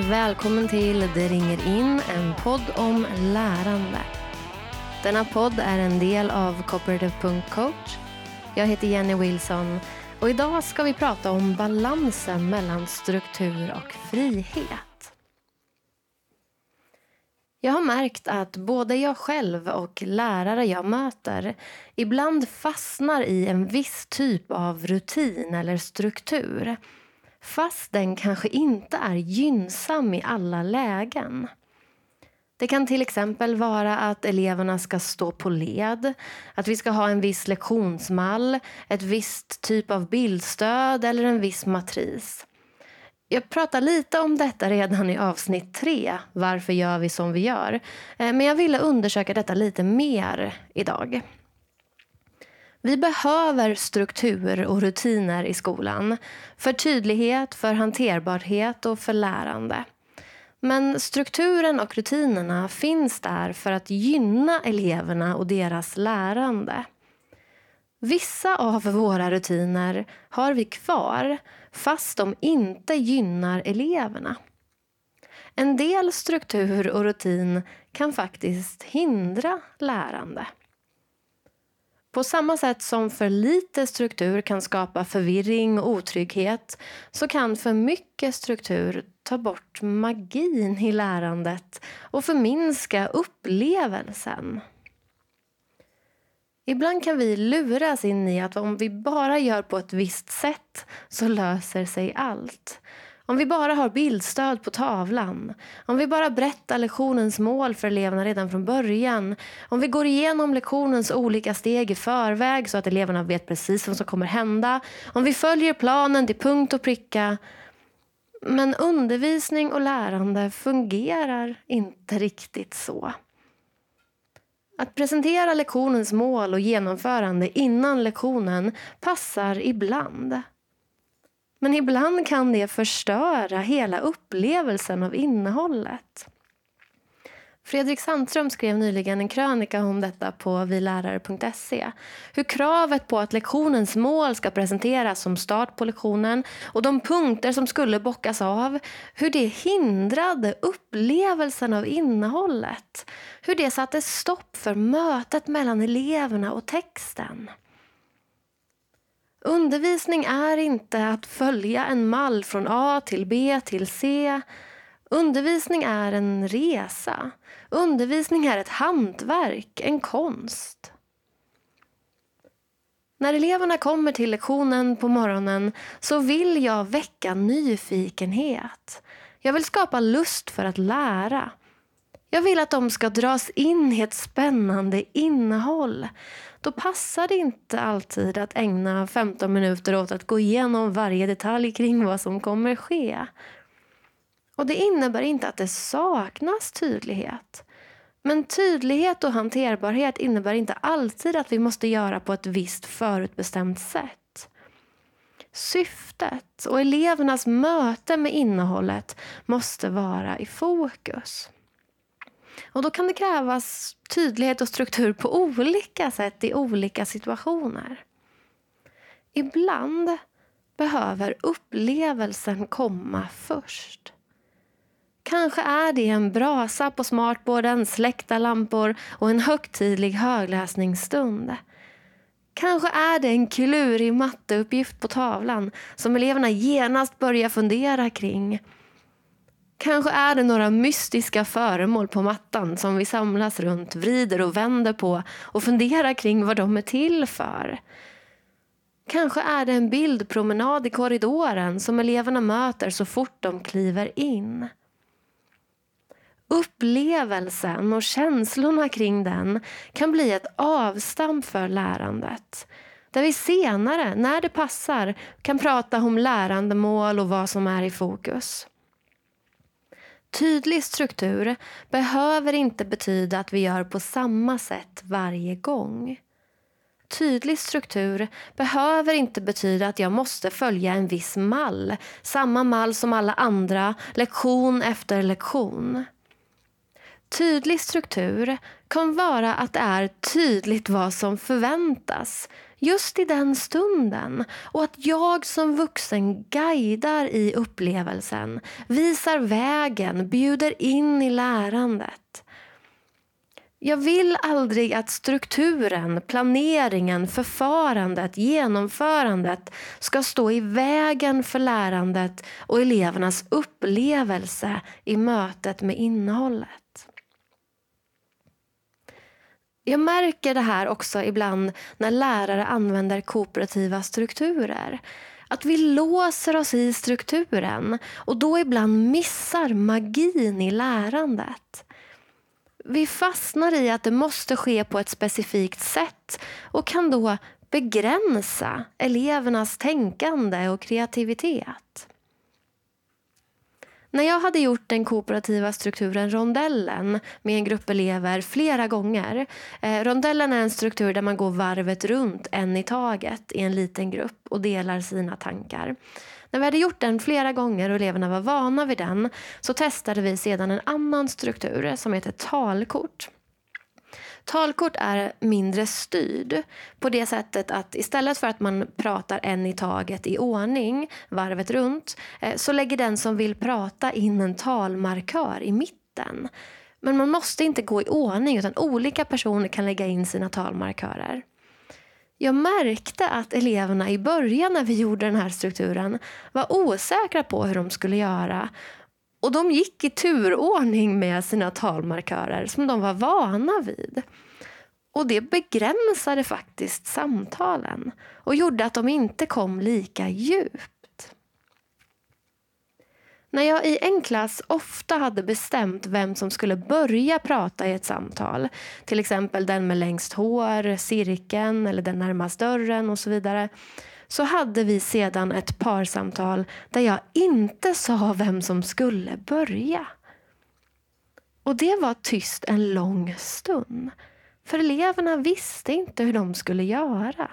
välkommen till Det ringer in, en podd om lärande. Denna podd är en del av Cooperative.coach. Jag heter Jenny Wilson och idag ska vi prata om balansen mellan struktur och frihet. Jag har märkt att både jag själv och lärare jag möter ibland fastnar i en viss typ av rutin eller struktur fast den kanske inte är gynnsam i alla lägen. Det kan till exempel vara att eleverna ska stå på led, att vi ska ha en viss lektionsmall, ett visst typ av bildstöd eller en viss matris. Jag pratar lite om detta redan i avsnitt tre, Varför gör vi som vi gör? Eh, men jag ville undersöka detta lite mer idag. Vi behöver struktur och rutiner i skolan för tydlighet, för hanterbarhet och för lärande. Men strukturen och rutinerna finns där för att gynna eleverna och deras lärande. Vissa av våra rutiner har vi kvar fast de inte gynnar eleverna. En del struktur och rutin kan faktiskt hindra lärande. På samma sätt som för lite struktur kan skapa förvirring och otrygghet så kan för mycket struktur ta bort magin i lärandet och förminska upplevelsen. Ibland kan vi luras in i att om vi bara gör på ett visst sätt så löser sig allt. Om vi bara har bildstöd på tavlan, om vi bara berättar lektionens mål för eleverna redan från början, om vi går igenom lektionens olika steg i förväg så att eleverna vet precis vad som kommer hända, om vi följer planen till punkt och pricka. Men undervisning och lärande fungerar inte riktigt så. Att presentera lektionens mål och genomförande innan lektionen passar ibland. Men ibland kan det förstöra hela upplevelsen av innehållet. Fredrik Sandström skrev nyligen en krönika om detta på vilärare.se. Hur kravet på att lektionens mål ska presenteras som start på lektionen och de punkter som skulle bockas av, hur det hindrade upplevelsen av innehållet. Hur det satte stopp för mötet mellan eleverna och texten. Undervisning är inte att följa en mall från A till B till C. Undervisning är en resa. Undervisning är ett hantverk, en konst. När eleverna kommer till lektionen på morgonen så vill jag väcka nyfikenhet. Jag vill skapa lust för att lära. Jag vill att de ska dras in i ett spännande innehåll. Då passar det inte alltid att ägna 15 minuter åt att gå igenom varje detalj kring vad som kommer ske. Och Det innebär inte att det saknas tydlighet. Men tydlighet och hanterbarhet innebär inte alltid att vi måste göra på ett visst förutbestämt sätt. Syftet och elevernas möte med innehållet måste vara i fokus. Och Då kan det krävas tydlighet och struktur på olika sätt i olika situationer. Ibland behöver upplevelsen komma först. Kanske är det en brasa på smartboarden, släckta lampor och en högtidlig högläsningsstund. Kanske är det en klurig matteuppgift på tavlan som eleverna genast börjar fundera kring Kanske är det några mystiska föremål på mattan som vi samlas runt, vrider och vänder på och funderar kring vad de är till för. Kanske är det en bildpromenad i korridoren som eleverna möter så fort de kliver in. Upplevelsen och känslorna kring den kan bli ett avstamp för lärandet. Där vi senare, när det passar, kan prata om lärandemål och vad som är i fokus. Tydlig struktur behöver inte betyda att vi gör på samma sätt varje gång. Tydlig struktur behöver inte betyda att jag måste följa en viss mall. Samma mall som alla andra, lektion efter lektion. Tydlig struktur kan vara att det är tydligt vad som förväntas just i den stunden och att jag som vuxen guidar i upplevelsen, visar vägen, bjuder in i lärandet. Jag vill aldrig att strukturen, planeringen, förfarandet, genomförandet ska stå i vägen för lärandet och elevernas upplevelse i mötet med innehållet. Jag märker det här också ibland när lärare använder kooperativa strukturer. Att vi låser oss i strukturen och då ibland missar magin i lärandet. Vi fastnar i att det måste ske på ett specifikt sätt och kan då begränsa elevernas tänkande och kreativitet. När jag hade gjort den kooperativa strukturen Rondellen med en grupp elever flera gånger. Eh, rondellen är en struktur där man går varvet runt en i taget i en liten grupp och delar sina tankar. När vi hade gjort den flera gånger och eleverna var vana vid den så testade vi sedan en annan struktur som heter talkort. Talkort är mindre styrd på det sättet att istället för att man pratar en i taget i ordning varvet runt eh, så lägger den som vill prata in en talmarkör i mitten. Men man måste inte gå i ordning utan olika personer kan lägga in sina talmarkörer. Jag märkte att eleverna i början när vi gjorde den här strukturen var osäkra på hur de skulle göra. Och de gick i turordning med sina talmarkörer som de var vana vid. Och det begränsade faktiskt samtalen och gjorde att de inte kom lika djupt. När jag i en klass ofta hade bestämt vem som skulle börja prata i ett samtal, till exempel den med längst hår, cirkeln eller den närmast dörren och så vidare, så hade vi sedan ett parsamtal där jag inte sa vem som skulle börja. Och det var tyst en lång stund. För eleverna visste inte hur de skulle göra.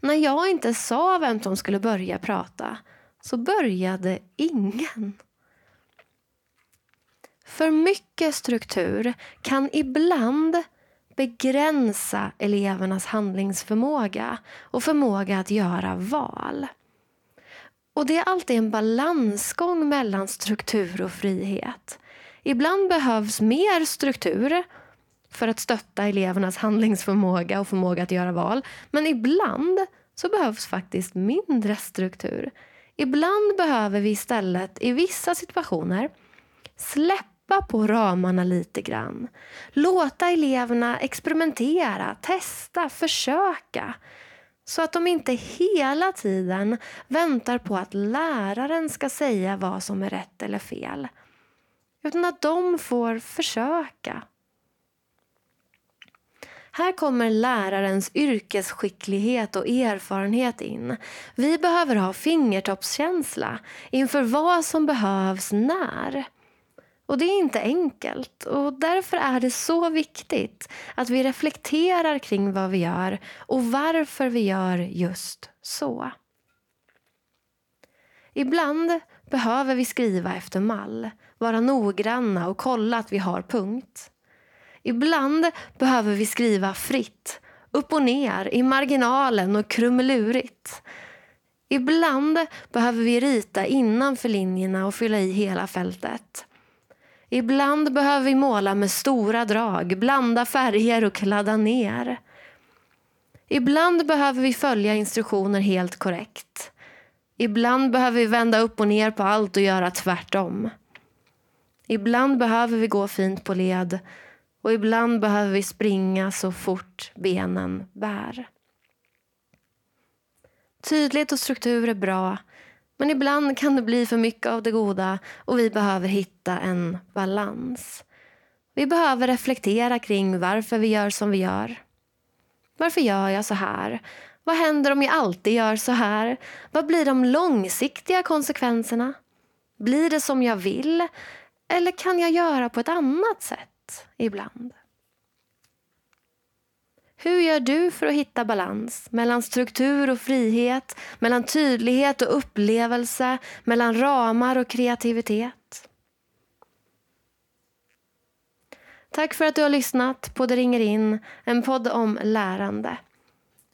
När jag inte sa vem som skulle börja prata så började ingen. För mycket struktur kan ibland begränsa elevernas handlingsförmåga och förmåga att göra val. Och Det är alltid en balansgång mellan struktur och frihet. Ibland behövs mer struktur för att stötta elevernas handlingsförmåga och förmåga att göra val. Men ibland så behövs faktiskt mindre struktur. Ibland behöver vi istället i vissa situationer släppa på ramarna lite grann. Låta eleverna experimentera, testa, försöka. Så att de inte hela tiden väntar på att läraren ska säga vad som är rätt eller fel. Utan att de får försöka här kommer lärarens yrkesskicklighet och erfarenhet in. Vi behöver ha fingertoppskänsla inför vad som behövs när. Och det är inte enkelt och därför är det så viktigt att vi reflekterar kring vad vi gör och varför vi gör just så. Ibland behöver vi skriva efter mall, vara noggranna och kolla att vi har punkt. Ibland behöver vi skriva fritt, upp och ner, i marginalen och krumelurigt. Ibland behöver vi rita innanför linjerna och fylla i hela fältet. Ibland behöver vi måla med stora drag, blanda färger och kladda ner. Ibland behöver vi följa instruktioner helt korrekt. Ibland behöver vi vända upp och ner på allt och göra tvärtom. Ibland behöver vi gå fint på led och ibland behöver vi springa så fort benen bär. Tydlighet och struktur är bra, men ibland kan det bli för mycket av det goda och vi behöver hitta en balans. Vi behöver reflektera kring varför vi gör som vi gör. Varför gör jag så här? Vad händer om jag alltid gör så här? Vad blir de långsiktiga konsekvenserna? Blir det som jag vill? Eller kan jag göra på ett annat sätt? ibland. Hur gör du för att hitta balans mellan struktur och frihet, mellan tydlighet och upplevelse, mellan ramar och kreativitet? Tack för att du har lyssnat på Det ringer in, en podd om lärande.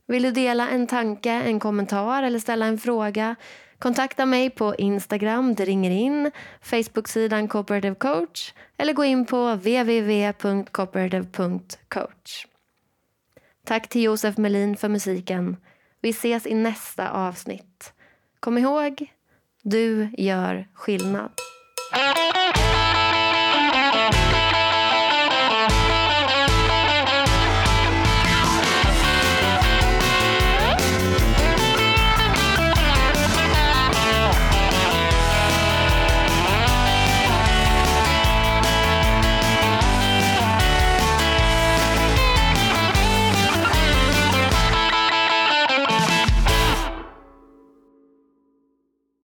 Vill du dela en tanke, en kommentar eller ställa en fråga? Kontakta mig på Instagram, det ringer in, Facebooksidan Cooperative Coach eller gå in på www.cooperative.coach. Tack till Josef Melin för musiken. Vi ses i nästa avsnitt. Kom ihåg, du gör skillnad.